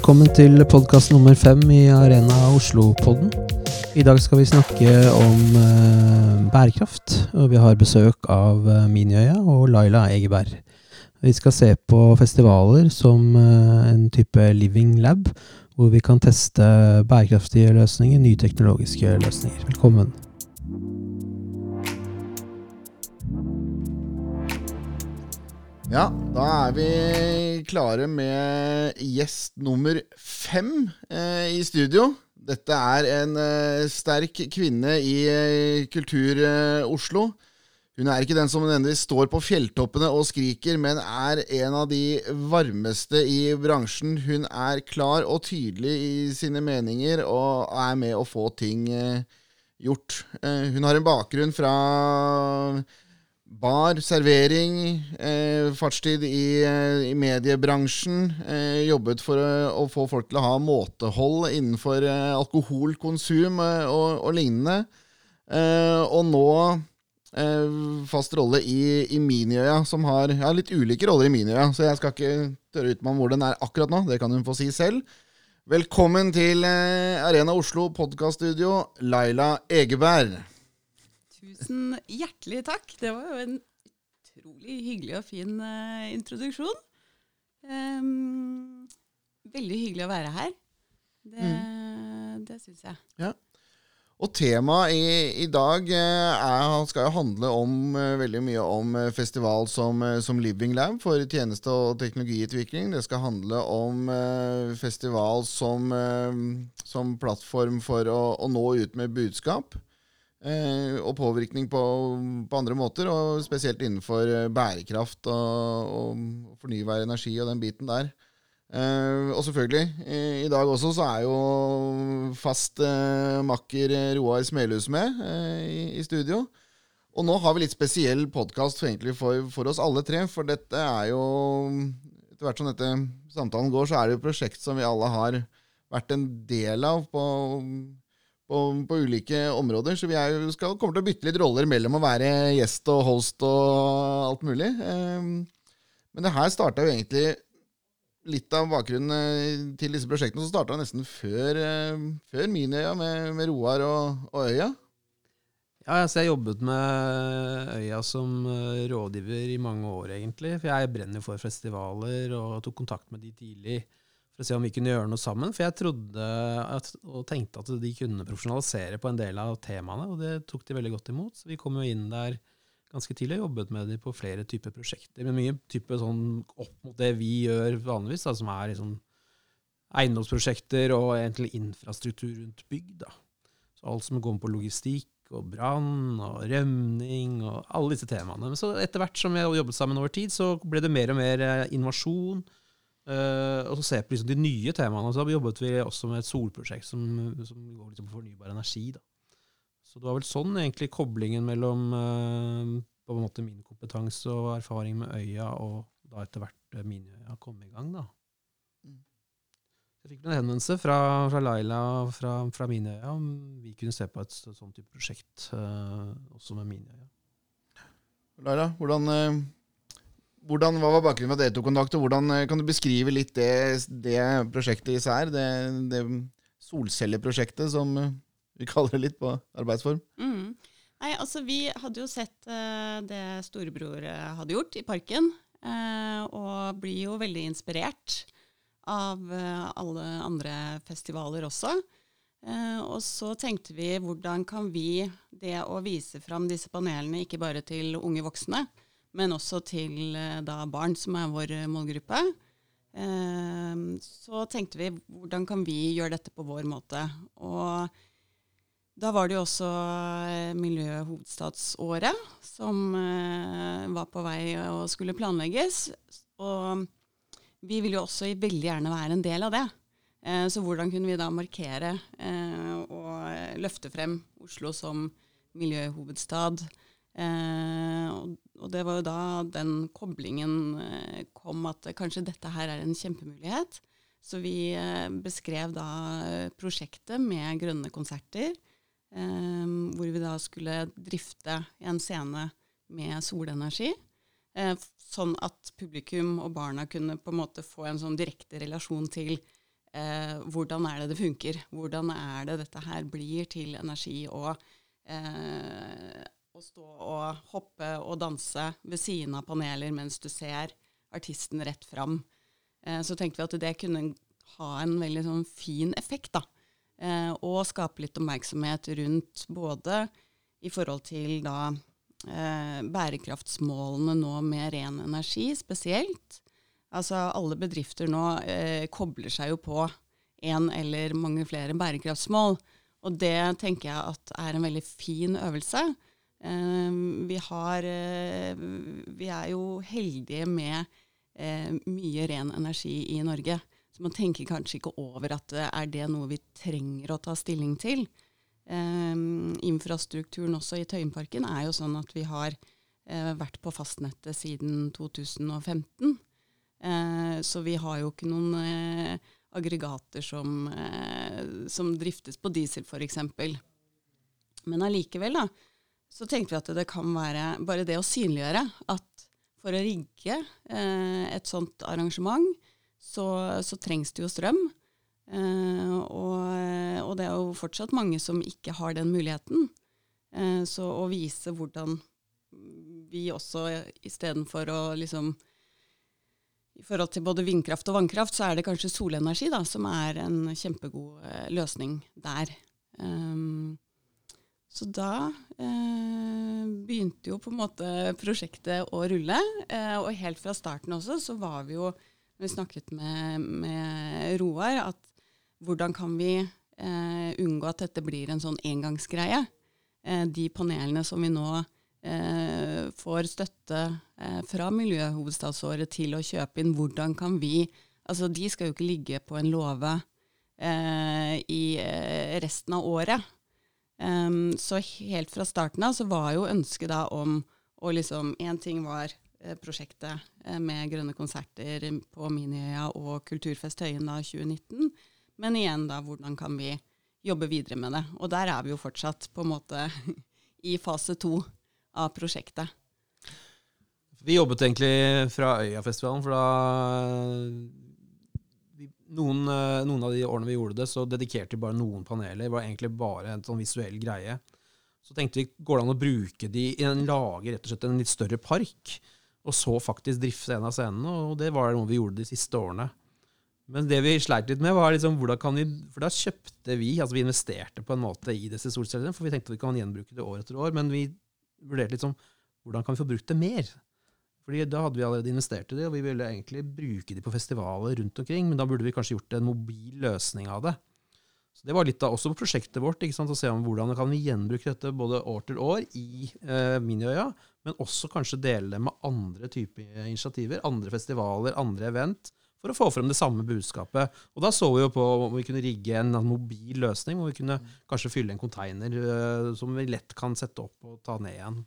Velkommen til podkast nummer fem i Arena Oslo-podden. I dag skal vi snakke om eh, bærekraft, og vi har besøk av eh, Miniøya og Laila Egeberg. Vi skal se på festivaler som eh, en type living lab, hvor vi kan teste bærekraftige løsninger, nye teknologiske løsninger. Velkommen. Ja, da er vi klare med gjest nummer fem eh, i studio. Dette er en eh, sterk kvinne i eh, Kultur eh. Hun er ikke den som nødvendigvis står på fjelltoppene og skriker, men er en av de varmeste i bransjen. Hun er klar og tydelig i sine meninger og er med å få ting eh, gjort. Eh, hun har en bakgrunn fra bar, servering, eh, fartstid i, eh, i mediebransjen. Eh, jobbet for å, å, få folk til å ha måtehold innenfor eh, alkoholkonsum eh, og, og, lignende. Eh, og nå fast rolle i, i Miniøya, som har ja, litt ulike roller i Miniøya. Så jeg skal ikke tørre ut meg om hvor den er akkurat nå. Det kan hun få si selv. Velkommen til Arena Oslo podkaststudio, Laila Egeberg. Tusen hjertelig takk. Det var jo en utrolig hyggelig og fin uh, introduksjon. Um, veldig hyggelig å være her. Det, mm. det syns jeg. Ja. Og temaet i, i dag eh, er, skal jo handle om uh, veldig mye om festival som, som, Living Lab for tjeneste- og teknologiutvikling. Det skal handle om festival som, som, plattform for å, å nå ut med budskap. Eh, og påvirkning på, på, andre måter, og spesielt innenfor eh, bærekraft og, og fornybar energi og den biten der. Eh, og selvfølgelig, i, i, dag også så er jo fast eh, makker Roar Smelhus med eh, i, i, studio. Og nå har vi litt spesiell podkast for, for, for, oss alle tre, for dette er jo Etter hvert som dette samtalen går, så er det jo et prosjekt som vi alle har vært en del av på på, på, ulike områder. Så vi er, skal, kommer til å bytte litt roller mellom å være gjest og host og alt mulig. Um, men det her starta jo egentlig litt av bakgrunnen eh, til disse prosjektene. Så starta nesten før, uh, før Miniøya med, med, Roar og, og Øya. Ja, altså jeg jobbet med Øya som eh, rådgiver i mange år, egentlig. For jeg brenner for festivaler og tok kontakt med de tidlig for å se om vi kunne gjøre noe sammen. For jeg trodde at, og tenkte at de kunne profesjonalisere på en del av temaene, og det tok de veldig godt imot. Så vi kom jo inn der ganske tidlig og jobbet med dem på flere typer prosjekter. Men mye type sånn opp mot det vi gjør vanligvis, da, som er liksom eiendomsprosjekter og egentlig infrastruktur rundt bygg. Da. Så alt som går på logistikk og brann og rømning og alle disse temaene. Men så etter hvert som vi jobbet sammen over tid, så ble det mer og mer eh, innovasjon Uh, og så ser på liksom de nye temaene. Så jobbet vi også med et solprosjekt som, som går liksom på fornybar energi. Da. Så det var vel sånn egentlig koblingen mellom uh, på en måte min kompetanse og erfaring med øya, og da etter hvert min øya kom i gang. da. Mm. Jeg fikk en henvendelse fra, fra Laila fra, fra Miniøya om vi kunne se på et sånt type prosjekt også med Miniøya. Laila, hvordan hvordan, hva var bakgrunnen for at dere tok kontakt, og hvordan eh, kan du beskrive litt det, det prosjektet i seg? Det, det solcelleprosjektet, som eh, vi kaller det litt på arbeidsform? Mm. Nei, altså Vi hadde jo sett uh, det storebror hadde gjort i parken, uh, og blir jo veldig inspirert av uh, alle andre festivaler også. og så tenkte vi hvordan kan vi det å vise fram disse panelene ikke bare til unge voksne, men også til eh, da barn, som er vår eh, målgruppe. Eh, så tenkte vi hvordan kan vi gjøre dette på vår måte. Og da var det jo også Miljøhovedstadsåret som var på vei og skulle planlegges. Og vi ville jo også veldig gjerne være en del av det. Så hvordan kunne vi da markere og løfte frem Oslo som miljøhovedstad? Eh, og, og, det var jo da den koblingen eh, kom, at kanskje dette her er en kjempemulighet. Så vi eh, beskrev da eh, prosjektet med grønne konserter, eh, hvor vi da skulle drifte en scene med solenergi. Eh, sånn at publikum og barna kunne på en måte få en sånn direkte relasjon til eh, hvordan er det det funker? Hvordan er det dette her blir til energi og eh, å stå og hoppe og danse ved siden av paneler mens du ser artisten rett fram. Eh, så tenkte vi at det kunne ha en veldig sånn fin effekt, da. Eh, og skape litt oppmerksomhet rundt både i forhold til da eh, bærekraftsmålene nå med ren energi spesielt. Altså alle bedrifter nå eh, kobler seg jo på én eller mange flere bærekraftsmål. Og det tenker jeg at er en veldig fin øvelse. Eh, vi, har, eh, vi er jo heldige med eh, mye ren energi i Norge. Så man tenker kanskje ikke over at er det noe vi trenger å ta stilling til. Um, infrastrukturen også i Tøyenparken er jo sånn at vi har vært på fastnettet siden 2015. Uh, eh, så vi har jo ikke noen aggregater som, som, driftes på diesel, f.eks. Men allikevel, da, så tenkte vi at det kan være bare det å synliggjøre at for å rigge et sånt arrangement, så, så trengs det jo strøm. Eh, og, og, det er jo fortsatt mange som ikke har den muligheten. Eh, så å vise hvordan vi også istedenfor å liksom I forhold til både vindkraft og vannkraft, så er det kanskje solenergi da, som er en kjempegod uh, løsning der. Um, så da begynte jo på en måte prosjektet å rulle. og helt fra starten også så var vi jo når vi snakket med, med Roar, at hvordan kan vi eh, unngå at dette blir en sånn engangsgreie? Eh, de panelene som vi nå eh, får støtte eh, fra Miljøhovedstadsåret til å kjøpe inn, hvordan kan vi Altså, de skal jo ikke ligge på en låve eh, i eh, resten av året. Um, så helt fra starten av så var jo ønsket da om å liksom Én ting var prosjektet med grønne konserter på Miniøya og Kulturfest Høyen da 2019. Men igjen, da, hvordan kan vi jobbe videre med det? Og der er vi jo fortsatt på en måte i fase to av prosjektet. Vi jobbet egentlig fra Øyafestivalen, for da noen, eh, noen, av de årene vi gjorde det, så dedikerte vi bare noen paneler. Det var egentlig bare en sånn visuell greie. Så tenkte vi, går det an å bruke de i en lage rett og slett en litt større park? Og så faktisk drifte en av scenene, og det var noe vi gjorde de siste årene. Men det vi sleit litt med, var liksom hvordan kan vi For da kjøpte vi, altså vi investerte på en måte i disse solcellene, for vi tenkte vi kan gjenbruke det år etter år. Men vi vurderte sånn Hvordan kan vi få brukt det mer? Fordi da hadde vi allerede investert i det, og vi ville egentlig bruke de på festivaler rundt omkring. Men da burde vi kanskje gjort en mobil løsning av det. Så Det var litt av også prosjektet vårt, ikke sant, å se om hvordan kan vi gjenbruke dette både år til år i eh, Miniøya, men også kanskje dele det med andre typer initiativer, andre festivaler, andre event for å få frem det samme budskapet. Og Da så vi jo på om vi kunne rigge en mobil løsning, hvor vi kunne kanskje fylle en container eh, som vi lett kan sette opp og ta ned igjen.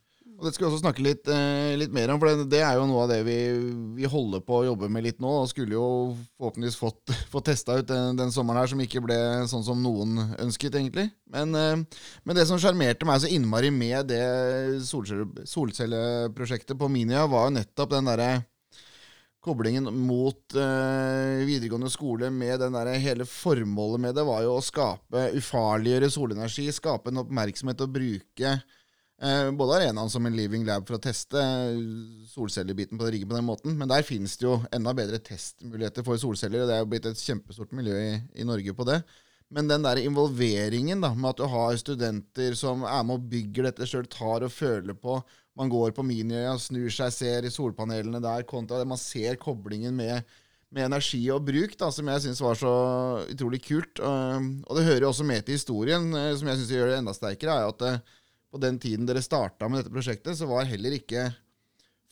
Og Det skal vi også snakke litt, eh, litt mer om, for det, det, er jo noe av det vi, vi, holder på å jobbe med litt nå. og Skulle jo forhåpentligvis fått, fått testa ut den, den, sommeren her, som ikke ble sånn som noen ønsket, egentlig. Men, eh, men det som sjarmerte meg så innmari med det solcelleprosjektet på Minia, var jo nettopp den derre koblingen mot eh, videregående skole med den der, hele formålet med det var jo å skape, ufarliggjøre solenergi, skape en oppmerksomhet og bruke både arenaen som en living lab for å teste solcellebiten på riggen på den måten, men der finnes det jo enda bedre testmuligheter for solceller, og det er jo blitt et kjempestort miljø i, i Norge på det. Men den der involveringen da, med at du har studenter som er med og bygger dette sjøl, tar og føler på man går på Miniøya, snur seg, ser i solpanelene der, kontra det man ser koblingen med, med energi og bruk, da, som jeg syns var så utrolig kult. Og det hører jo også med til historien, eh, som jeg syns gjør det enda sterkere, er at eh, på den tiden dere starta med dette prosjektet, så var heller ikke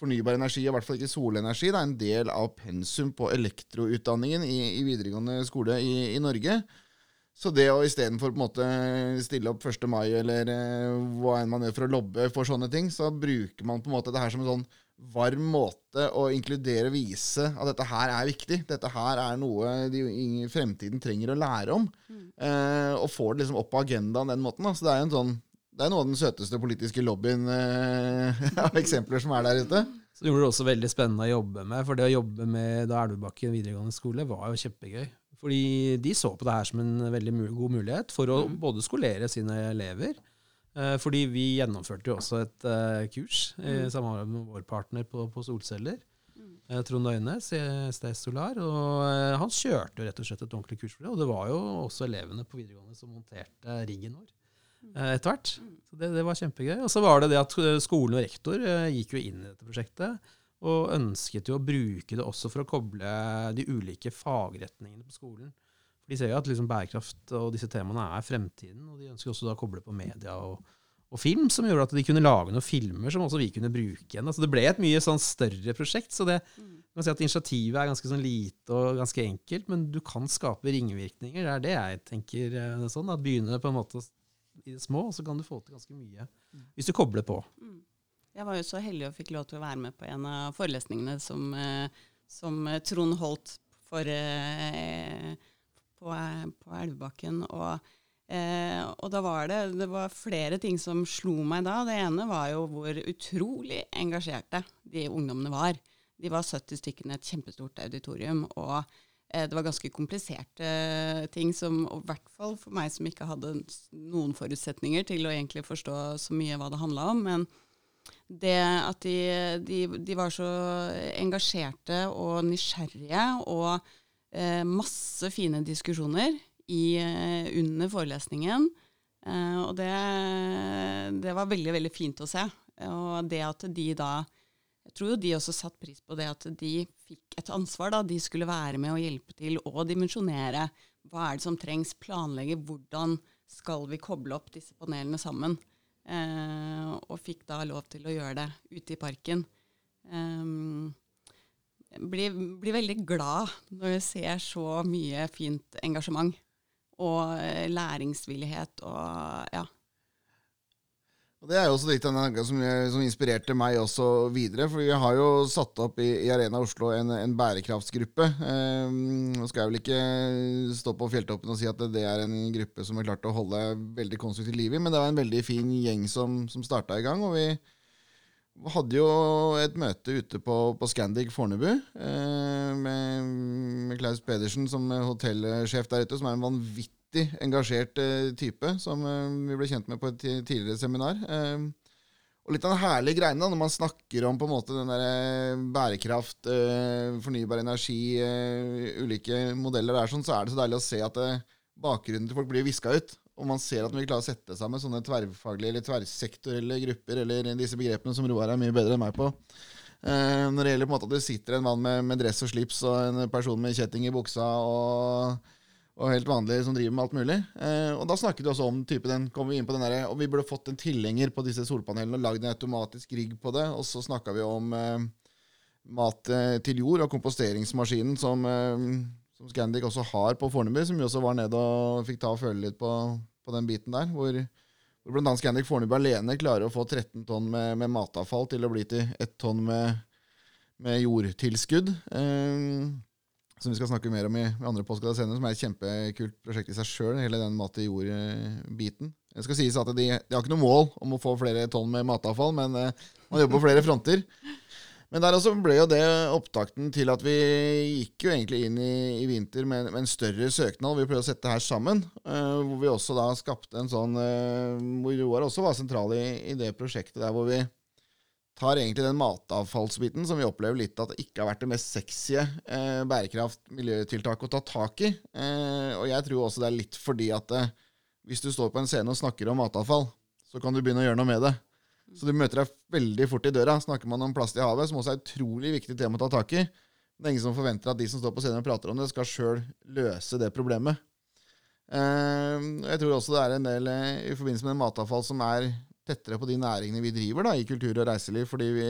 fornybar energi, i hvert fall ikke solenergi, det er en del av pensum på elektroutdanningen i, i videregående skole i, i Norge. Så det å istedenfor stille opp 1. mai eller eh, hva enn man gjør for å lobbe for sånne ting, så bruker man på en måte det her som en sånn varm måte å inkludere og vise at dette her er viktig. Dette her er noe de i fremtiden trenger å lære om. Mm. Eh, og får det liksom opp på agendaen den måten. Da. Så det er en sånn det er noe av den søteste politiske lobbyen eh, av eksempler som er der ute. Så gjorde det også veldig spennende å jobbe med. For det å jobbe med da Elvebakken videregående skole var jo kjempegøy. Fordi de så på det her som en veldig god mulighet for å Mm. både skolere sine elever. Eh, fordi vi gjennomførte jo også et eh, kurs i Mm. samarbeid med vår partner på, på solceller. Mm. eh, Trond Øynes i STS Solar. Og eh, han kjørte jo rett og slett et ordentlig kurs for det. Og det var jo også elevene på videregående som monterte riggen vår etter hvert. Så det, det var kjempegøy. Og så var det det at eh, skolen og rektor eh, gikk jo inn i dette prosjektet. Og ønsket jo å bruke det også for å koble de ulike fagretningene på skolen. For De ser jo at liksom bærekraft og disse temaene er fremtiden, og de ønsker også da å koble på media og, og film, som gjorde at de kunne lage noen filmer som også vi kunne bruke igjen. Altså det ble et mye sånn større prosjekt. så det Mm. man kan si at Initiativet er ganske sånn lite og ganske enkelt, men du kan skape ringvirkninger. Det er det jeg tenker. eh, sånn, At begynne på en måte i det små, så kan du få til ganske mye. Hvis du kobler på. Mm. Jeg var jo så heldig og fikk lov til å være med på en av forelesningene som, eh, som eh, Trond holdt for, eh, på, på Elvebakken. Og, eh, og da var det, det var flere ting som slo meg da. Det ene var jo hvor utrolig engasjerte de ungdommene var. De var 70 stykker i et kjempestort auditorium. og det var ganske kompliserte ting, som, og i hvert fall for meg som ikke hadde noen forutsetninger til å egentlig forstå så mye hva det handla om. Men det at de, de, de var så engasjerte og nysgjerrige, og eh, masse fine diskusjoner i, eh, under forelesningen. Eh, og det, det var veldig, veldig fint å se. Og det at de da Jeg tror jo de også satte pris på det at de fikk et ansvar. da, De skulle være med og hjelpe til å dimensjonere. Hva er det som trengs? Planlegge hvordan skal vi koble opp disse panelene sammen? Eh, og fikk da lov til å gjøre det ute i parken. Um, blir, blir veldig glad når jeg ser så mye fint engasjement og eh, læringsvillighet og ja. Og Det er jo også litt av tanken som, som inspirerte meg også videre. For vi har jo satt opp i, i Arena Oslo en, en bærekraftsgruppe. Eh, nå skal jeg vel ikke stå på fjelltoppen og si at det er en gruppe som har klart å holde veldig konstruktivt liv i, men det var en veldig fin gjeng som, som starta i gang. og vi hadde jo et møte ute på, på Scandic Fornebu eh, med, med Klaus Pedersen som hotellsjef der ute, som er en vanvittig engasjert eh, type, som eh, vi ble kjent med på et tidligere seminar. Eh, og litt av den herlige greiene når man snakker om på en måte den der bærekraft, fornybar energi, ulike modeller der, sånn, så er det så deilig å se at bakgrunnen til folk blir viska ut. Og man ser at man vil klare å sette sammen sånne tverrfaglige eller tverrsektorelle grupper, eller disse begrepene som Roar er mye bedre enn meg på Når det gjelder på en måte at det sitter en mann med, med dress og slips og en person med kjetting i buksa og, og helt vanlige som driver med alt mulig. Eh, og da snakket vi også om type den, kom vi inn på den der, og vi burde fått en tilhenger på disse solpanelene og lagd en automatisk rigg på det. Og så snakka vi om eh, mat eh, til jord og komposteringsmaskinen som, eh, som Scandic også har på Fornebu, som vi også var nede og fikk ta og føle litt på, på den biten der. Hvor, hvor bl.a. Scandic Fornebu alene klarer å få 13 tonn med, med matavfall til å bli til 1 tonn med, med jordtilskudd. Eh, som vi skal snakke mer om i, i andre postkasser senere, som er et kjempekult prosjekt i seg sjøl, hele den mat i jord-biten. Det skal sies at de, de har ikke noe mål om å få flere tonn med matavfall, men eh, man jobber på flere fronter. Men der også ble jo det opptakten til at vi gikk jo egentlig inn i, i vinter med, med en større søknad. Vi prøvde å sette det her sammen, eh, hvor vi også da skapte en sånn eh, Hvor Roar også var sentral i, i det prosjektet der hvor vi tar egentlig den matavfallsbiten som vi opplever litt at det ikke har vært det mest sexy eh, bærekraft-miljøtiltaket å ta tak i. Eh, og jeg tror også det er litt fordi at eh, hvis du står på en scene og snakker om matavfall, så kan du begynne å gjøre noe med det. Så du møter deg veldig fort i døra. Snakker man om plast i havet, som også er et utrolig viktig tema å ta tak i, det er ingen som forventer at de som står på scenen og prater om det, skal sjøl løse det problemet. Eh, jeg tror også det er en del eh, i forbindelse med matavfall som er tettere på de næringene vi driver da, i kultur og reiseliv. fordi vi,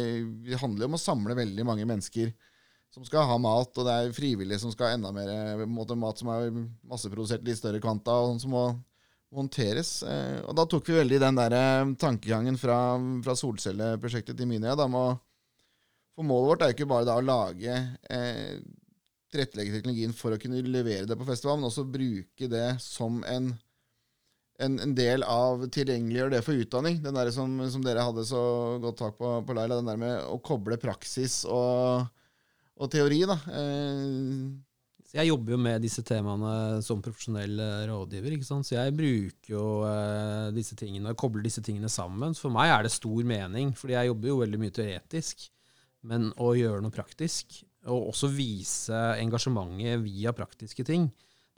vi handler om å samle veldig mange mennesker som skal ha mat, og det er frivillige som skal ha enda mer måte, mat som er masseprodusert i litt større kvanta, og sånn som må håndteres. Eh, og da tok vi veldig den der eh, tankegangen fra, fra solcelleprosjektet til Minia. Da, å, for målet vårt er jo ikke bare da å lage eh, tilrettelegge teknologien for å kunne levere det på festival, men også bruke det som en en, en del av tilgjengeliggjør det for utdanning. Den der som, som dere hadde så godt tak på, på Laila, den der med å koble praksis og, og teori. da. Eh, jeg jobber jo med disse temaene som profesjonell eh, rådgiver. ikke sant? Så jeg bruker jo eh, disse tingene og kobler disse tingene sammen. For meg er det stor mening, fordi jeg jobber jo veldig mye teoretisk. Men å gjøre noe praktisk, og også vise engasjementet via praktiske ting.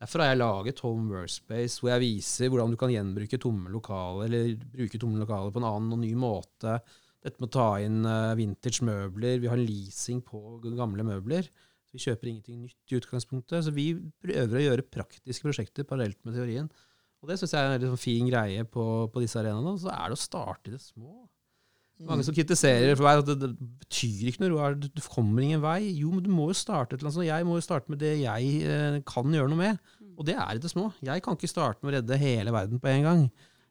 Derfor har jeg laget Home Workspace, hvor jeg viser hvordan du kan gjenbruke tomme lokaler, eller bruke tomme lokaler på en annen og ny måte. Dette med å ta inn uh, vintage møbler. Vi har leasing på gamle møbler. Vi kjøper ingenting nytt i utgangspunktet. Så vi prøver å gjøre praktiske prosjekter parallelt med teorien. Og det syns jeg er en liksom fin greie på, på disse arenaene. Så er det å starte i det små. Mange som kritiserer for meg at det, det, betyr ikke noe, du kommer ingen vei. Jo, men du må jo starte et eller annet. Jeg må jo starte med det jeg eh, kan gjøre noe med. Og det er i det små. Jeg kan ikke starte med å redde hele verden på en gang.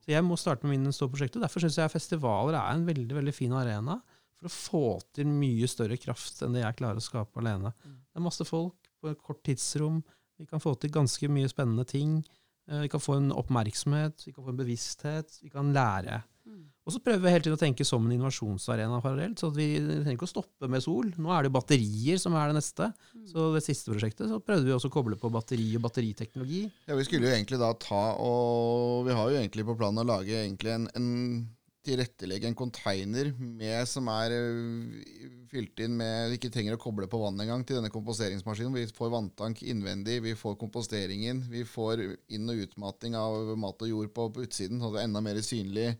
Så jeg må starte med mine store prosjekter. Derfor syns jeg festivaler er en veldig veldig fin arena for å få til mye større kraft enn det jeg klarer å skape alene. Mm. Det er masse folk på et kort tidsrom. Vi kan få til ganske mye spennende ting. Eh, vi kan få en oppmerksomhet, vi kan få en bevissthet, vi kan lære. Mm. Og så prøver vi hele tiden å tenke som en innovasjonsarena parallelt. så Vi trenger ikke å stoppe med sol. Nå er det batterier som er det neste. Mm. Så det siste prosjektet så prøvde vi også å koble på batteri og batteriteknologi. Ja, Vi skulle jo egentlig da ta og Vi har jo egentlig på planen å lage egentlig en, en tilrettelegge en container med, som er eh, fylt inn med Vi ikke trenger å koble på vann engang til denne komposteringsmaskinen. Vi får vanntank innvendig, vi får komposteringen, vi får inn- og utmating av mat og jord på, på utsiden, så det er enda mer synlig.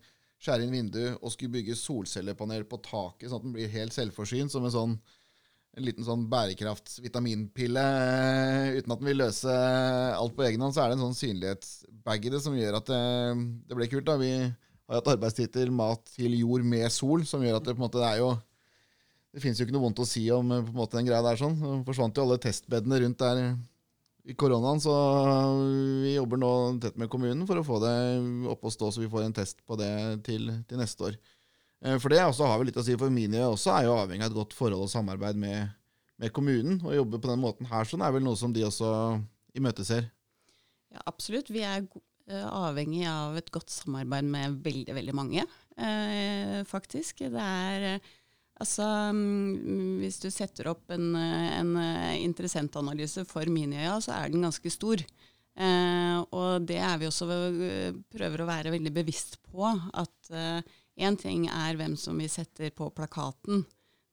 Skjære inn vindu og skulle bygge solcellepanel på taket, sånn at den blir helt selvforsynt. som en sånn en liten sånn bærekraftsvitaminpille eh, uten at den vil løse alt på egen hånd, så er det en sånn synlighetsbag i det som gjør at det, det ble kult. da. Vi har hatt arbeidstittel 'Mat til jord med sol', som gjør at det på en måte er jo Det fins jo ikke noe vondt å si om på en måte den greia der. sånn. Så forsvant jo alle testbedene rundt der i koronaen, så vi jobber nå tett med kommunen for å få det oppe og stå, så vi får en test på det til, til neste år. Eh, for det også har vi litt å si, for Minie også er jo avhengig av et godt forhold og samarbeid med, med kommunen. Å jobbe på den måten her sånn er vel noe som de også imøteser. Ja, absolutt. Vi er Eh, avhengig av et godt samarbeid med veldig, veldig mange, eh, faktisk. Det er eh, Altså, mm, hvis du setter opp en, en interessentanalyse for Miniøya, så er den ganske stor. Eh, og det er vi også prøver å være veldig bevisst på. At én eh, ting er hvem som vi setter på plakaten.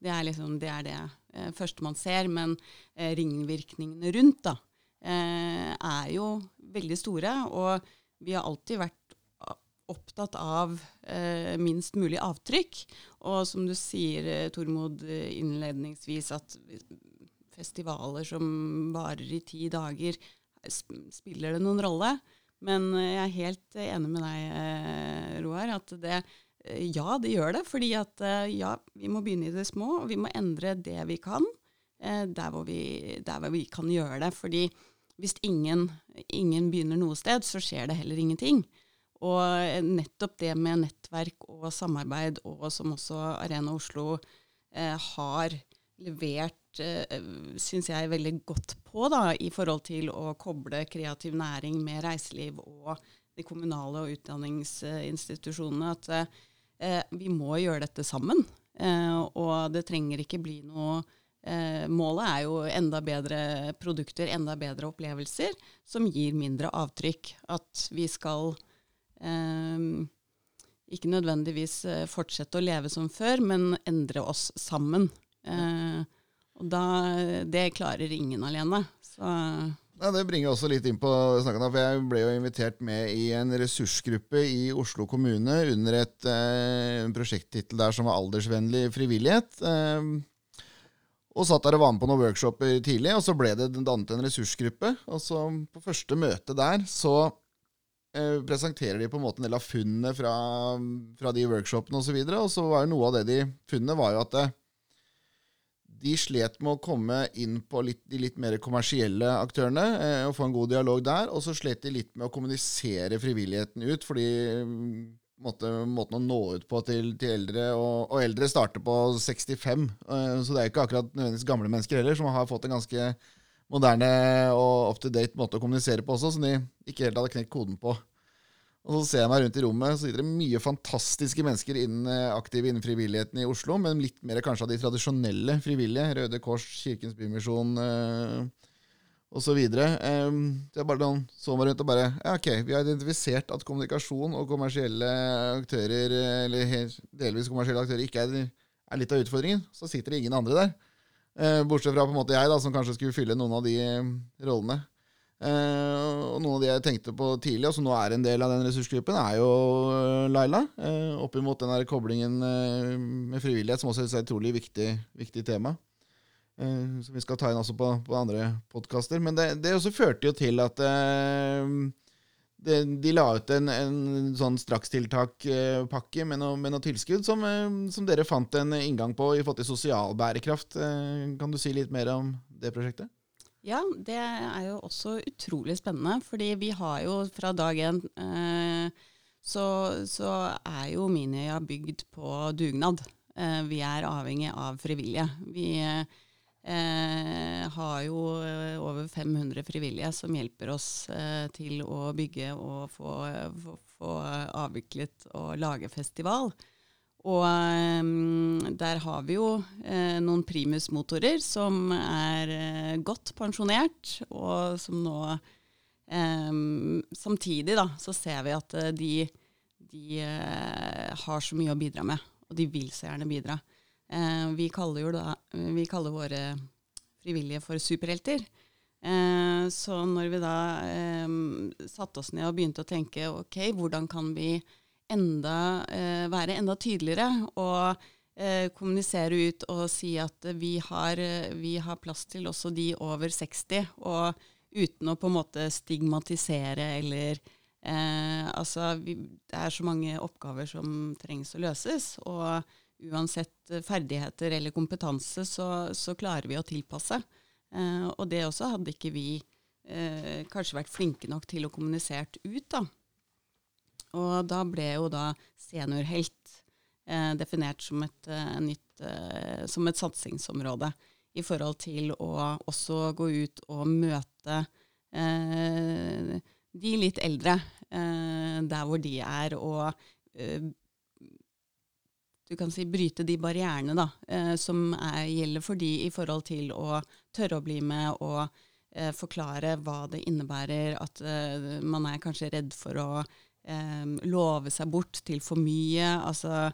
Det er liksom det, det eh, første man ser. Men ringvirkningene rundt da, er jo veldig store. Og vi har alltid vært opptatt av eh, minst mulig avtrykk. Og som du sier, eh, Tormod, eh, innledningsvis, at festivaler som varer i ti dager, spiller det noen rolle? Men eh, jeg er helt enig med deg, Roar, at det, ja, det gjør det. Fordi at ja, vi må begynne i det små, og vi må endre det vi kan, der hvor vi, der hvor vi kan gjøre det. Fordi hvis ingen, ingen, begynner noe sted, så skjer det heller ingenting. Og nettopp det med nettverk og samarbeid, og som også Arena Oslo eh, har levert, eh, syns jeg, veldig godt på, da, i forhold til å koble kreativ næring med reiseliv og de kommunale og utdanningsinstitusjonene, at eh, vi må gjøre dette sammen. Eh, og det trenger ikke bli noe Eh, målet er jo enda bedre produkter, enda bedre opplevelser, som gir mindre avtrykk. At vi skal eh, ikke nødvendigvis eh, fortsette å leve som før, men endre oss sammen. Eh, og da, det klarer ingen alene. Så ja, det bringer også litt inn på snakken, for Jeg ble jo invitert med i en ressursgruppe i Oslo kommune under et eh, prosjekttittel der som var aldersvennlig frivillighet. Eh, og satt der og var med på noen workshoper tidlig, og så ble det dannet en ressursgruppe. Og så på første møte der så eh, presenterer de på en måte en del av funnene fra, fra de workshopene osv. Og, så og så var jo noe av det de funnene var jo at eh, de slet med å komme inn på litt, de litt mer kommersielle aktørene eh, og få en god dialog der. Og så slet de litt med å kommunisere frivilligheten ut, fordi måte, måten å nå ut på til, til eldre. Og, og, eldre starter på 65, uh, så det er ikke akkurat nødvendigvis gamle mennesker heller, som har fått en ganske moderne og up to date måte å kommunisere på også, som de ikke helt hadde knekt koden på. Og Så ser jeg meg rundt i rommet, så sitter det mye fantastiske mennesker innen, eh, aktive innen frivilligheten i Oslo, men litt mer kanskje av de tradisjonelle frivillige. Røde Kors, Kirkens Bymisjon eh, videre. Um, så jeg bare så meg rundt og bare ja, ok, vi har identifisert at kommunikasjon og kommersielle aktører, eller delvis kommersielle aktører, ikke er, er litt av utfordringen. Så sitter det ingen andre der. Uh, bortsett fra på en måte jeg, da, som kanskje skulle fylle noen av de rollene. Uh, og Noen av de jeg tenkte på tidlig, og som nå er en del av den ressursgruppen, er jo Laila. Uh, Oppimot den der koblingen med frivillighet, som også er et utrolig viktig, viktig tema. Som vi skal ta inn også på, på andre podkaster. Men det, det, også førte jo til at det, de la ut en, en sånn strakstiltakpakke med, noe, med noe tilskudd som, uh, som, dere fant en inngang på i forhold til sosial bærekraft. kan du si litt mer om det prosjektet? Ja, det er jo også utrolig spennende. Fordi vi har jo fra dag én så, så, er jo Minøya bygd på dugnad. vi er avhengig av frivillige. Vi Eh, har jo eh, over 500 frivillige som hjelper oss eh, til å bygge og få, få, få, avviklet og lage festival. Og eh, der har vi jo eh, noen primusmotorer som er eh, godt pensjonert, og som nå Samtidig da, så ser vi at de, de har så mye å bidra med, og de vil så gjerne bidra. Eh, vi, kaller jo da, vi, kaller våre frivillige for superhelter. Eh, så når vi da eh, satte oss ned og begynte å tenke ok, hvordan kan vi enda, være enda tydeligere og kommunisere ut og si at vi har, vi har plass til også de over 60, og uten å på en måte stigmatisere eller eh, altså, vi, det er så mange oppgaver som trengs å løses. og uansett eh, ferdigheter eller kompetanse, så, så klarer vi å tilpasse. Eh, og det også hadde ikke vi eh, kanskje vært flinke nok til å kommunisert ut, da. Og da ble jo da seniorhelt eh, definert som et, eh, nytt, eh, som et satsingsområde i forhold til å også gå ut og møte de litt eldre der hvor de er, og du kan si, bryte de barrierene da, eh, som er, gjelder for de i forhold til å tørre å bli med og eh, forklare hva det innebærer. At eh, man er kanskje redd for å eh, love seg bort til for mye. Altså,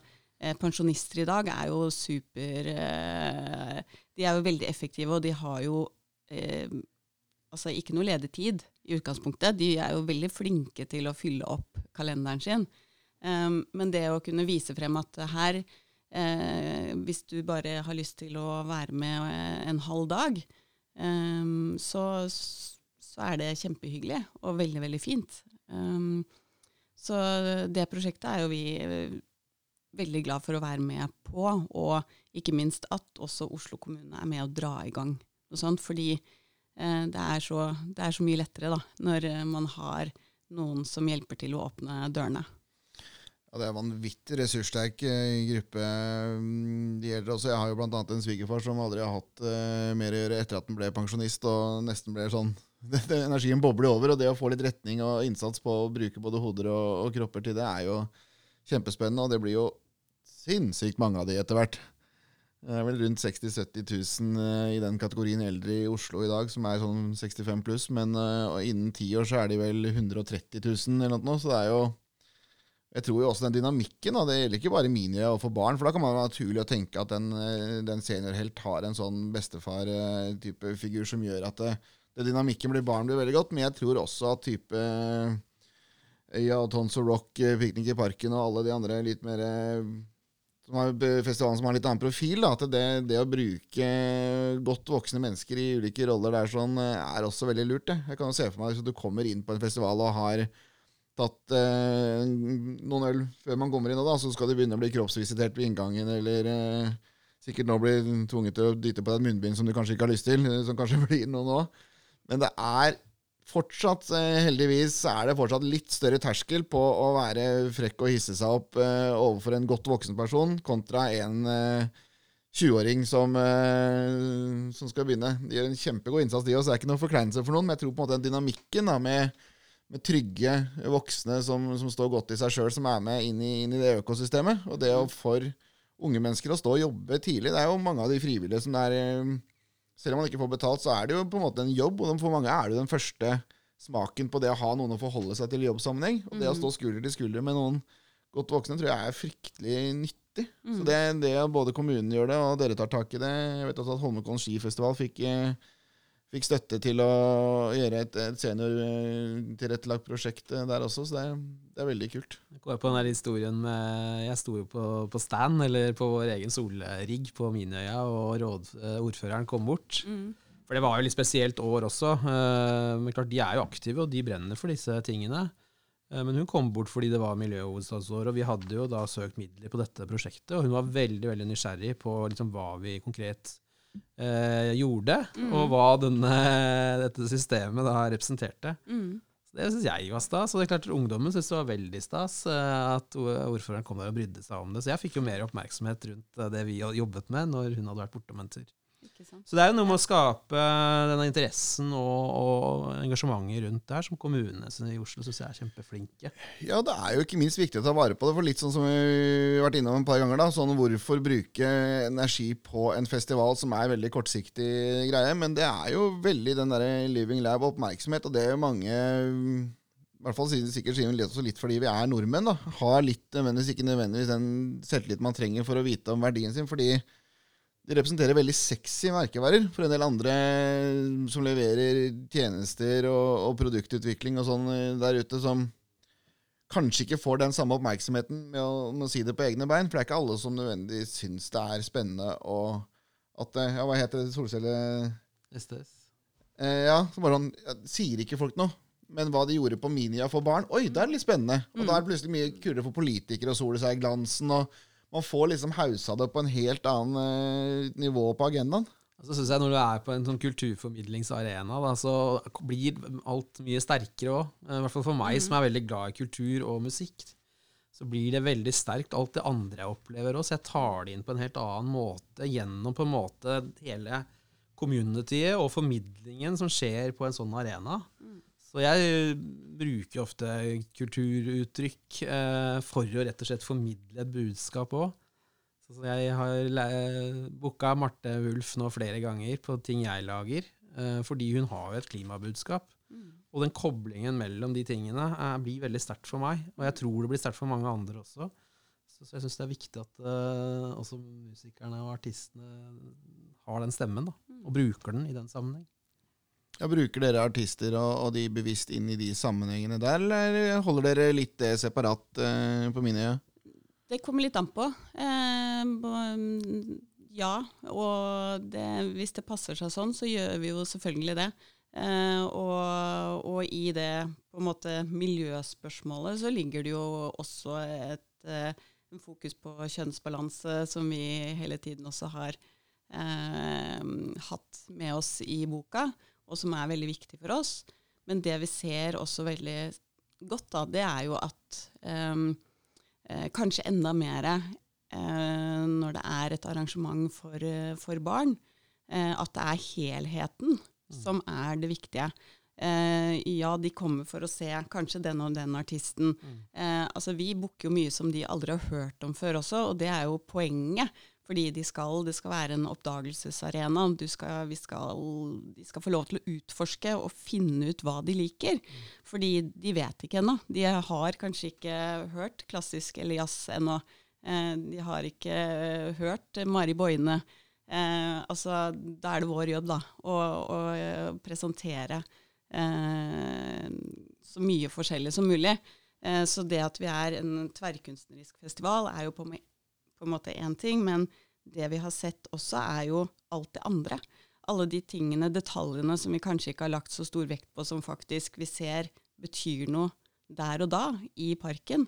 eh, pensjonister i dag er jo super eh, De er jo veldig effektive, og de har jo altså ikke noe ledetid i utgangspunktet. De er jo veldig flinke til å fylle opp kalenderen sin. Um, men det å kunne vise frem at her, eh, hvis du bare har lyst til å være med eh, en halv dag, um, så, så, er det kjempehyggelig og veldig, veldig fint. Um, så det prosjektet er jo vi eh, veldig glad for å være med på, og ikke minst at også Oslo kommune er med å dra i gang noe sånt. Fordi eh, det, er så, det, er så, mye lettere da, når man har noen som hjelper til å åpne dørene. Ja, Det er en vanvittig ressurssterk uh, gruppe. Mm, de eldre også. Jeg har jo bl.a. en svigerfar som aldri har hatt uh, mer å gjøre etter at han ble pensjonist, og nesten ble sånn det, det, Energien bobler over, og det å få litt retning og innsats på å bruke både hoder og, og kropper til det, er jo kjempespennende. Og det blir jo sinnssykt mange av de etter hvert. Det er vel rundt 60 000-70 000 i den kategorien eldre i Oslo i dag, som er sånn 65 pluss. Men uh, innen ti år så er de vel 130 000 eller noe, så det er jo jeg tror jo også den dynamikken, og det gjelder ikke bare Minia og for barn, for da kan man være naturlig å tenke at den, eh, den seniorhelt har en sånn bestefar-type figur som gjør at det, det, dynamikken blir barn blir veldig godt, men jeg tror også at type Øya Tons og Rock, eh, Piknik i parken og alle de andre litt mer som har, festivalen som har litt annen profil, da, at det, det, å bruke godt voksne mennesker i ulike roller der sånn, er også veldig lurt. Det. Jeg kan jo se for meg at du kommer inn på en festival og har tatt eh, noen øl før man kommer inn, og da, så skal de begynne å bli kroppsvisitert ved inngangen, eller eh, sikkert nå blir tvunget til å dytte på deg et munnbind som du kanskje ikke har lyst til, eh, som kanskje blir noe nå. Men det er fortsatt, eh, heldigvis, er det fortsatt litt større terskel på å være frekk og hisse seg opp eh, overfor en godt voksen person, kontra en 20-åring eh, som, som, skal begynne. De gjør en kjempegod innsats, de også. Det er ikke noe forkleinelse for noen, men jeg tror på en måte den dynamikken da, med med trygge voksne som, som, står godt i seg sjøl, som er med inn i, inn i, det økosystemet. Og det å for unge mennesker å stå og jobbe tidlig Det er jo mange av de frivillige som er, selv om man ikke får betalt, så er det jo på en måte en jobb, og for mange er det jo den første smaken på det å ha noen å forholde seg til i jobbsammenheng. Og det å stå skulder til skulder med noen godt voksne tror jeg er fryktelig nyttig. Så det, det både kommunen gjør det, og dere tar tak i det Jeg vet også at Holmenkollen skifestival fikk, eh, fikk støtte til å gjøre et, et seniortilrettelagt prosjekt eh, der også, så det er, det er veldig kult. Jeg går på den der historien med Jeg sto jo på, på stand, eller på vår egen solrigg på Minøya, og råd, eh, ordføreren kom bort. Mm. For det var jo litt spesielt år også. eh, Men klart, de er jo aktive, og de brenner for disse tingene. Eh, Men hun kom bort fordi det var miljøhovedstadsår, og vi hadde jo da søkt midler på dette prosjektet. Og hun var veldig veldig nysgjerrig på liksom hva vi konkret eh, gjorde, og hva denne, dette systemet da representerte. Mm. Det syns jeg var stas, og det er klart ungdommen syntes det var veldig stas eh, at ordføreren kom der og brydde seg om det. Så jeg fikk jo mer oppmerksomhet rundt eh, det vi jobbet med når hun hadde vært bortom en tur. Så det er jo noe med å skape denne interessen og, og engasjementet rundt det her, som kommunene i Oslo syns jeg er kjempeflinke. Ja, det er jo ikke minst viktig å ta vare på det, for litt sånn som vi har vært innom et par ganger, da, sånn hvorfor bruke energi på en festival som er veldig kortsiktig greie, men det er jo veldig den derre Living Lab oppmerksomhet, og det er jo mange i hvert fall sikkert sikkert sier vi litt, litt fordi vi er nordmenn, da, har litt nødvendigvis ikke nødvendigvis den selvtillit man trenger for å vite om verdien sin, fordi de representerer veldig sexy merkevarer for en del andre som leverer tjenester og, og produktutvikling og sånn eh, der ute, som kanskje ikke får den samme oppmerksomheten med å, med å si det på egne bein. For det er ikke alle som nødvendigvis syns det er spennende og at det, Ja, hva heter det? Solcelle... STS. Eh, ja, så bare sånn ja, Sier ikke folk noe? Men hva de gjorde på Minia for barn, oi, det er litt spennende. Og da er det plutselig mye kulere for politikere å sole seg i glansen. og man får liksom hausa det på en helt annen eh, nivå på agendaen. Så synes jeg Når du er på en sånn kulturformidlingsarena, da, så blir alt mye sterkere òg. I hvert fall for meg som er veldig glad i kultur og musikk. Så blir det veldig sterkt, alt det andre jeg opplever òg. Så jeg tar det inn på en helt annen måte gjennom på en måte hele communityet og formidlingen som skjer på en sånn arena. Så jeg bruker ofte kulturuttrykk eh, for å rett og slett formidle et budskap òg. Så jeg har booka Marte Wulf nå flere ganger på ting jeg lager, eh, fordi hun har jo et klimabudskap. Og den koblingen mellom de tingene eh, blir veldig sterkt for meg, og jeg tror det blir sterkt for mange andre også. Så, så jeg syns det er viktig at eh, også musikerne og artistene har den stemmen, da, og bruker den i den sammenheng. Ja, bruker dere artister og, og de bevisst inn i de sammenhengene der, eller holder dere litt det separat eh, på mine? Det kommer litt an på. Eh, ja, og det, hvis det passer seg sånn, så gjør vi jo selvfølgelig det. Eh, og, og i det på en måte miljøspørsmålet så ligger det jo også et eh, en fokus på kjønnsbalanse, som vi hele tiden også har eh, hatt med oss i boka, og som er veldig viktig for oss. Men det vi ser også veldig godt, da, det er jo at um, eh, kanskje enda mer eh, når det er et arrangement for, eh, for barn, eh, at det er helheten som er det viktige. Eh, ja, de kommer for å se kanskje den og den artisten. Eh, altså, vi booker jo mye som de aldri har hørt om før også, og det er jo poenget. Fordi de skal, det skal være en oppdagelsesarena. Skal, skal, de skal få lov til å utforske og finne ut hva de liker. Fordi de vet ikke ennå. De har kanskje ikke hørt klassisk eller jazz ennå. Eh, de har ikke eh, hørt Mari Boine. Eh, altså, da er det vår jobb da, å, å eh, presentere eh, så mye forskjellig som mulig. Så det at vi er en tverrkunstnerisk festival, er jo på, på en måte én ting, men det vi har sett også, er jo alt det andre. Alle de tingene, detaljene som vi kanskje ikke har lagt så stor vekt på, som faktisk vi ser betyr noe der og da i parken.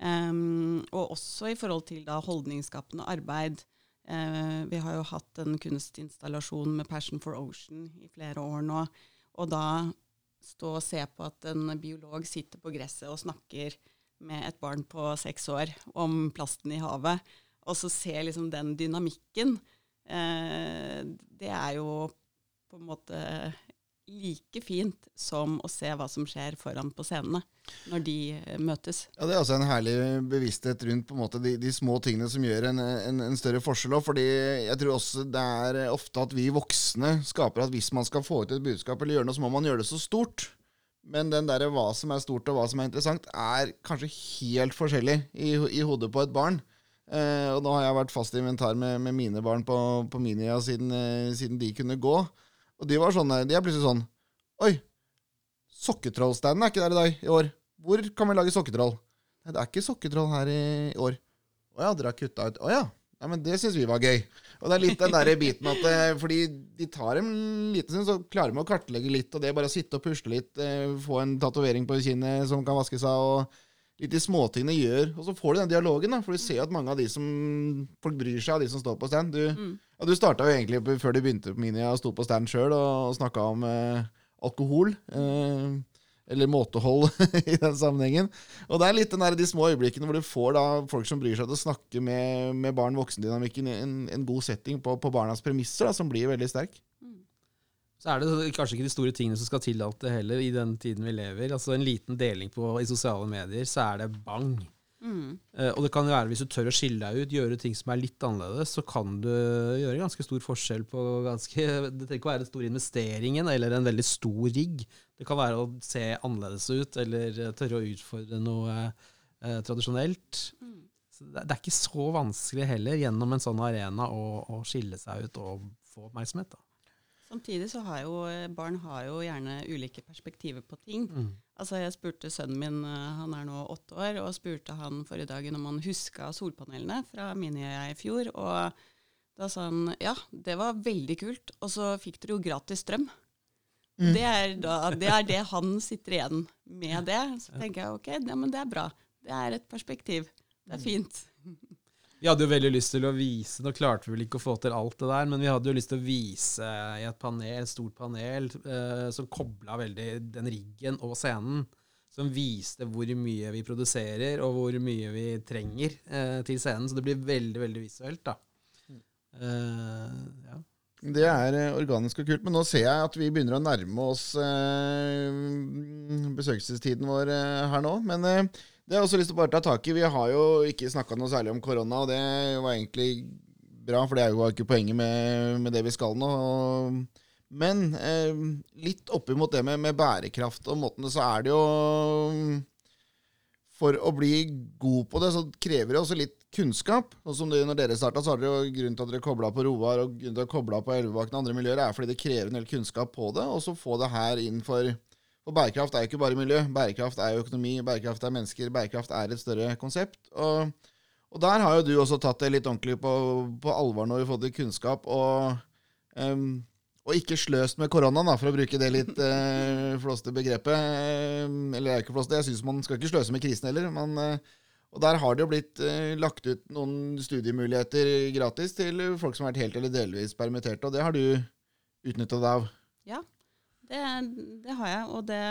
Um, og også i forhold til da holdningsskapende arbeid. Uh, vi har jo hatt en kunstinstallasjon med Passion for Ocean i flere år nå. Og da stå og se på at en biolog sitter på gresset og snakker med et barn på seks år om plasten i havet, og så se liksom den dynamikken, eh, det er jo på en måte like fint som å se hva som skjer foran på scenene når de eh, møtes. Ja, Det er også en herlig bevissthet rundt måte de, de små tingene som gjør en, en, en større forskjell. Også, fordi jeg tror også det er ofte at vi voksne skaper at hvis man skal få ut et budskap eller gjøre noe, så må man gjøre det så stort. Men den der hva som er stort og hva som er interessant, er kanskje helt forskjellig i, i hodet på et barn. Eh, og nå har jeg vært fast inventar med, med mine barn på, på Minia siden, eh, siden, de kunne gå. Og de var sånne, de er plutselig sånn Oi, sokketrollstanden er ikke der i dag i år. Hvor kan vi lage sokketroll? Nei, det er ikke sokketroll her i år. Å ja, dere har kutta ut Å ja. Nei, men det syns vi var gøy. Og det er litt den der biten at eh, fordi de tar en liten stund, så klarer de å kartlegge litt, og det er bare å sitte og pusle litt, eh, få en tatovering på kinnet som kan vaske seg, og litt de småtingene gjør. Og så får du den dialogen, da, for du ser at mange av de som folk bryr seg av, de som står på stand. Du, mm. ja, du starta jo egentlig før du begynte på Minia og sto på stand sjøl og snakka om eh, alkohol. Eh, eller måtehold i den sammenhengen. Og det er litt den der, de små øyeblikkene hvor du får da folk som bryr seg til å snakke med, med barn-voksen-dynamikken i en, en, god setting på, på barnas premisser, da, som blir veldig sterk. Mm. Så er det kanskje ikke de store tingene som skal til det heller, i den tiden vi lever. Altså En liten deling på, i sosiale medier, så er det bang. Mm. Uh, og det kan være hvis du tør å skille deg ut, gjøre ting som er litt annerledes, så kan du gjøre ganske stor forskjell på ganske Det trenger ikke å være den store investeringen eller en veldig stor rigg. Det kan være å se annerledes ut, eller tørre å utfordre noe uh, tradisjonelt. Mm. Så det, det, er ikke så vanskelig heller, gjennom en sånn arena, å, å skille seg ut og få oppmerksomhet. da. Samtidig så har jo barn har jo gjerne ulike perspektiver på ting. Mm. Altså Jeg spurte sønnen min, eh, han er nå åtte år, og spurte han forrige dagen om han huska solpanelene fra Miniøya i fjor. Og da sa han ja, det var veldig kult, og så fikk dere jo gratis strøm. Mm. Det, er da, det, er det han sitter igjen med det. Så tenker jeg ok, ja, men det er bra. Det er et perspektiv. Det er mm. fint. Vi hadde jo veldig lyst til å vise Nå klarte vi vel ikke å få til alt det der, men vi hadde jo lyst til å vise i et panel, et stort panel eh, som kobla veldig den riggen og scenen. Som viste hvor mye vi produserer, og hvor mye vi trenger eh, til scenen. Så det blir veldig, veldig visuelt, da. Eh, ja. Det er eh, organisk og kult, men nå ser jeg at vi begynner å nærme oss eh, besøkelsestiden vår eh, her nå. Men det har jeg også lyst til å bare ta tak i. Vi har jo ikke snakka noe særlig om korona, og det var egentlig bra, for det er jo ikke poenget med, med det vi skal nå. Men eh, litt oppimot det med, med, bærekraft og måtene, så er det jo For å bli god på det, så krever det også litt kunnskap. Og som det, når dere starta, så har dere jo grunnen til at dere kobla på Roar og grunnen til å koble på Elvebakken og andre miljøer, er fordi det krever en del kunnskap på det, og så få det her inn for for bærekraft er jo ikke bare miljø. Bærekraft er jo økonomi, bærekraft er mennesker. Bærekraft er et større konsept. Og, og der har jo du også tatt det litt ordentlig på, på alvor når vi har fått kunnskap. Og, um, og ikke sløst med koronaen, da, for å bruke det litt uh, flåste begrepet. Eller det er ikke flåste, jeg syns man skal ikke sløse med krisen heller. Men, uh, og der har det jo blitt uh, lagt ut noen studiemuligheter gratis til folk som har vært helt eller delvis permitterte, og det har du utnytta deg av. Ja, det, det har jeg. Og det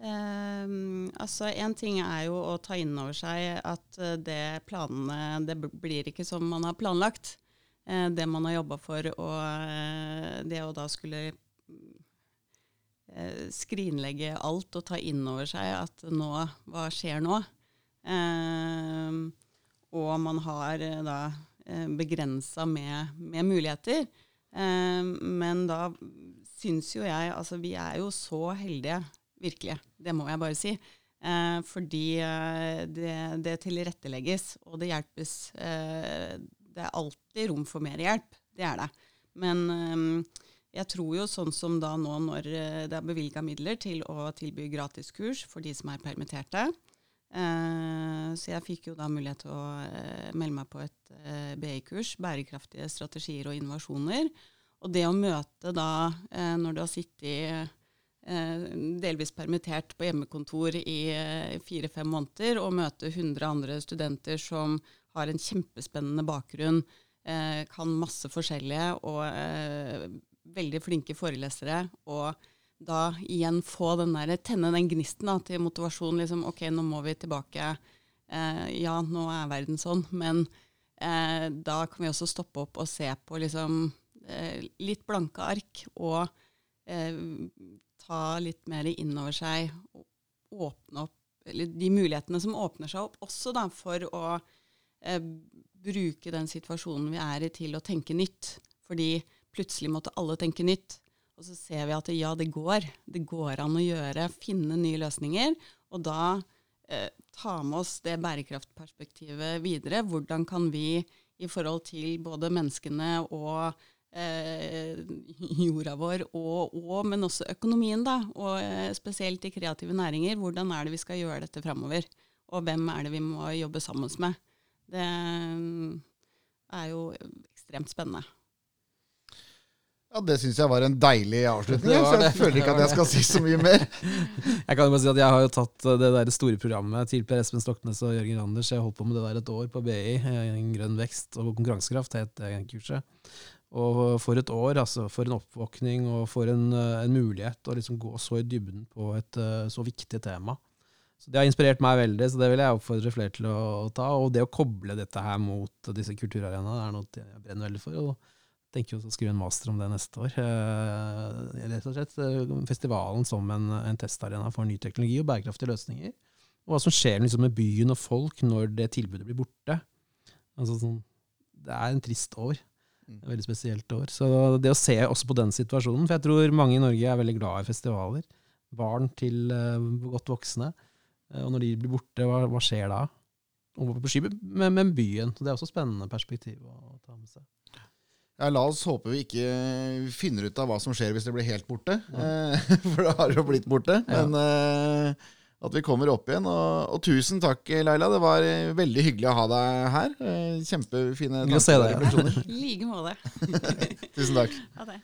eh, Altså, én ting er jo å ta inn over seg at eh, det planene Det blir ikke som man har planlagt. Eh, det man har jobba for, og eh, det å da skulle eh, skrinlegge alt og ta inn over seg at nå Hva skjer nå? Og man har da begrensa med, med, muligheter. men da syns jo jeg Altså, vi er jo så heldige, virkelig. Det må jeg bare si. Eh, fordi eh, det, det, tilrettelegges, og det hjelpes. Eh, det er alltid rom for mer hjelp. Det er det. Men eh, jeg tror jo sånn som da nå når eh, det er bevilga midler til å tilby gratiskurs for de som er permitterte. Eh, så jeg fikk jo da mulighet til å melde meg på et BI-kurs, bærekraftige strategier og innovasjoner. Og det å møte da, eh, når du har sittet eh, delvis permittert på hjemmekontor i eh, fire-fem måneder, og møte 100 andre studenter som har en kjempespennende bakgrunn, kan masse forskjellige og veldig flinke forelesere, og da igjen få den der, tenne den gnisten da, til motivasjon. Liksom, ok, nå må vi tilbake. ja, nå er verden sånn, men da kan vi også stoppe opp og se på liksom, litt blanke ark og eh, ta litt mer inn over seg og åpne opp de mulighetene som åpner seg opp også da, for å eh, bruke den situasjonen vi er i, til å tenke nytt. Fordi plutselig måtte alle tenke nytt. Og så ser vi at ja, det går. Det går an å gjøre, finne nye løsninger. Og da eh, ta med oss det bærekraftperspektivet videre. Hvordan kan vi i forhold til både menneskene og eh, jorda vår, og, og, men også økonomien, da, og eh, spesielt i kreative næringer. Hvordan er det vi skal gjøre dette framover? Og hvem er det vi må jobbe sammen med? Det mm, er jo ekstremt spennende. Ja, Det syns jeg var en deilig avslutning. så jeg det. føler ikke at jeg skal si så mye mer. jeg kan jo bare si at jeg har jo tatt det der store programmet til Per Espen Stoknes og Jørgen Randers. Jeg holdt på med det der et år på BI. Grønn vekst og konkurransekraft het det kurset. Og for et år, altså. For en oppvåkning og for en, en mulighet å liksom gå så i dybden på et så viktig tema. Så Det har inspirert meg veldig, så det vil jeg oppfordre flere til å, å ta. Og det å koble dette her mot disse kulturarenaene er noe jeg brenner veldig for. og tenker jo å skrive en master om det neste år. Eh, rett og slett eh, festivalen som en, en, testarena for ny teknologi og bærekraftige løsninger. Og hva som skjer liksom, med byen og folk når det tilbudet blir borte. Altså, sånn, det er en trist år. Mm. Et veldig spesielt år. Så det å se også på den situasjonen For jeg tror mange i Norge er veldig glad i festivaler. Barn til uh, godt voksne. Uh, og når de blir borte, hva, hva skjer da? Og på ski med, med byen. Så det er også spennende perspektiv å ta med seg. Ja, La oss håpe vi ikke finner ut av hva som skjer hvis det blir helt borte. Ja. Eh, for det har jo blitt borte. Ja. Men uh, at vi kommer opp igjen. Og, og, tusen takk, Leila. Det var veldig hyggelig å ha deg her. Eh, kjempefine tanker. I like måte. tusen takk. Ha det.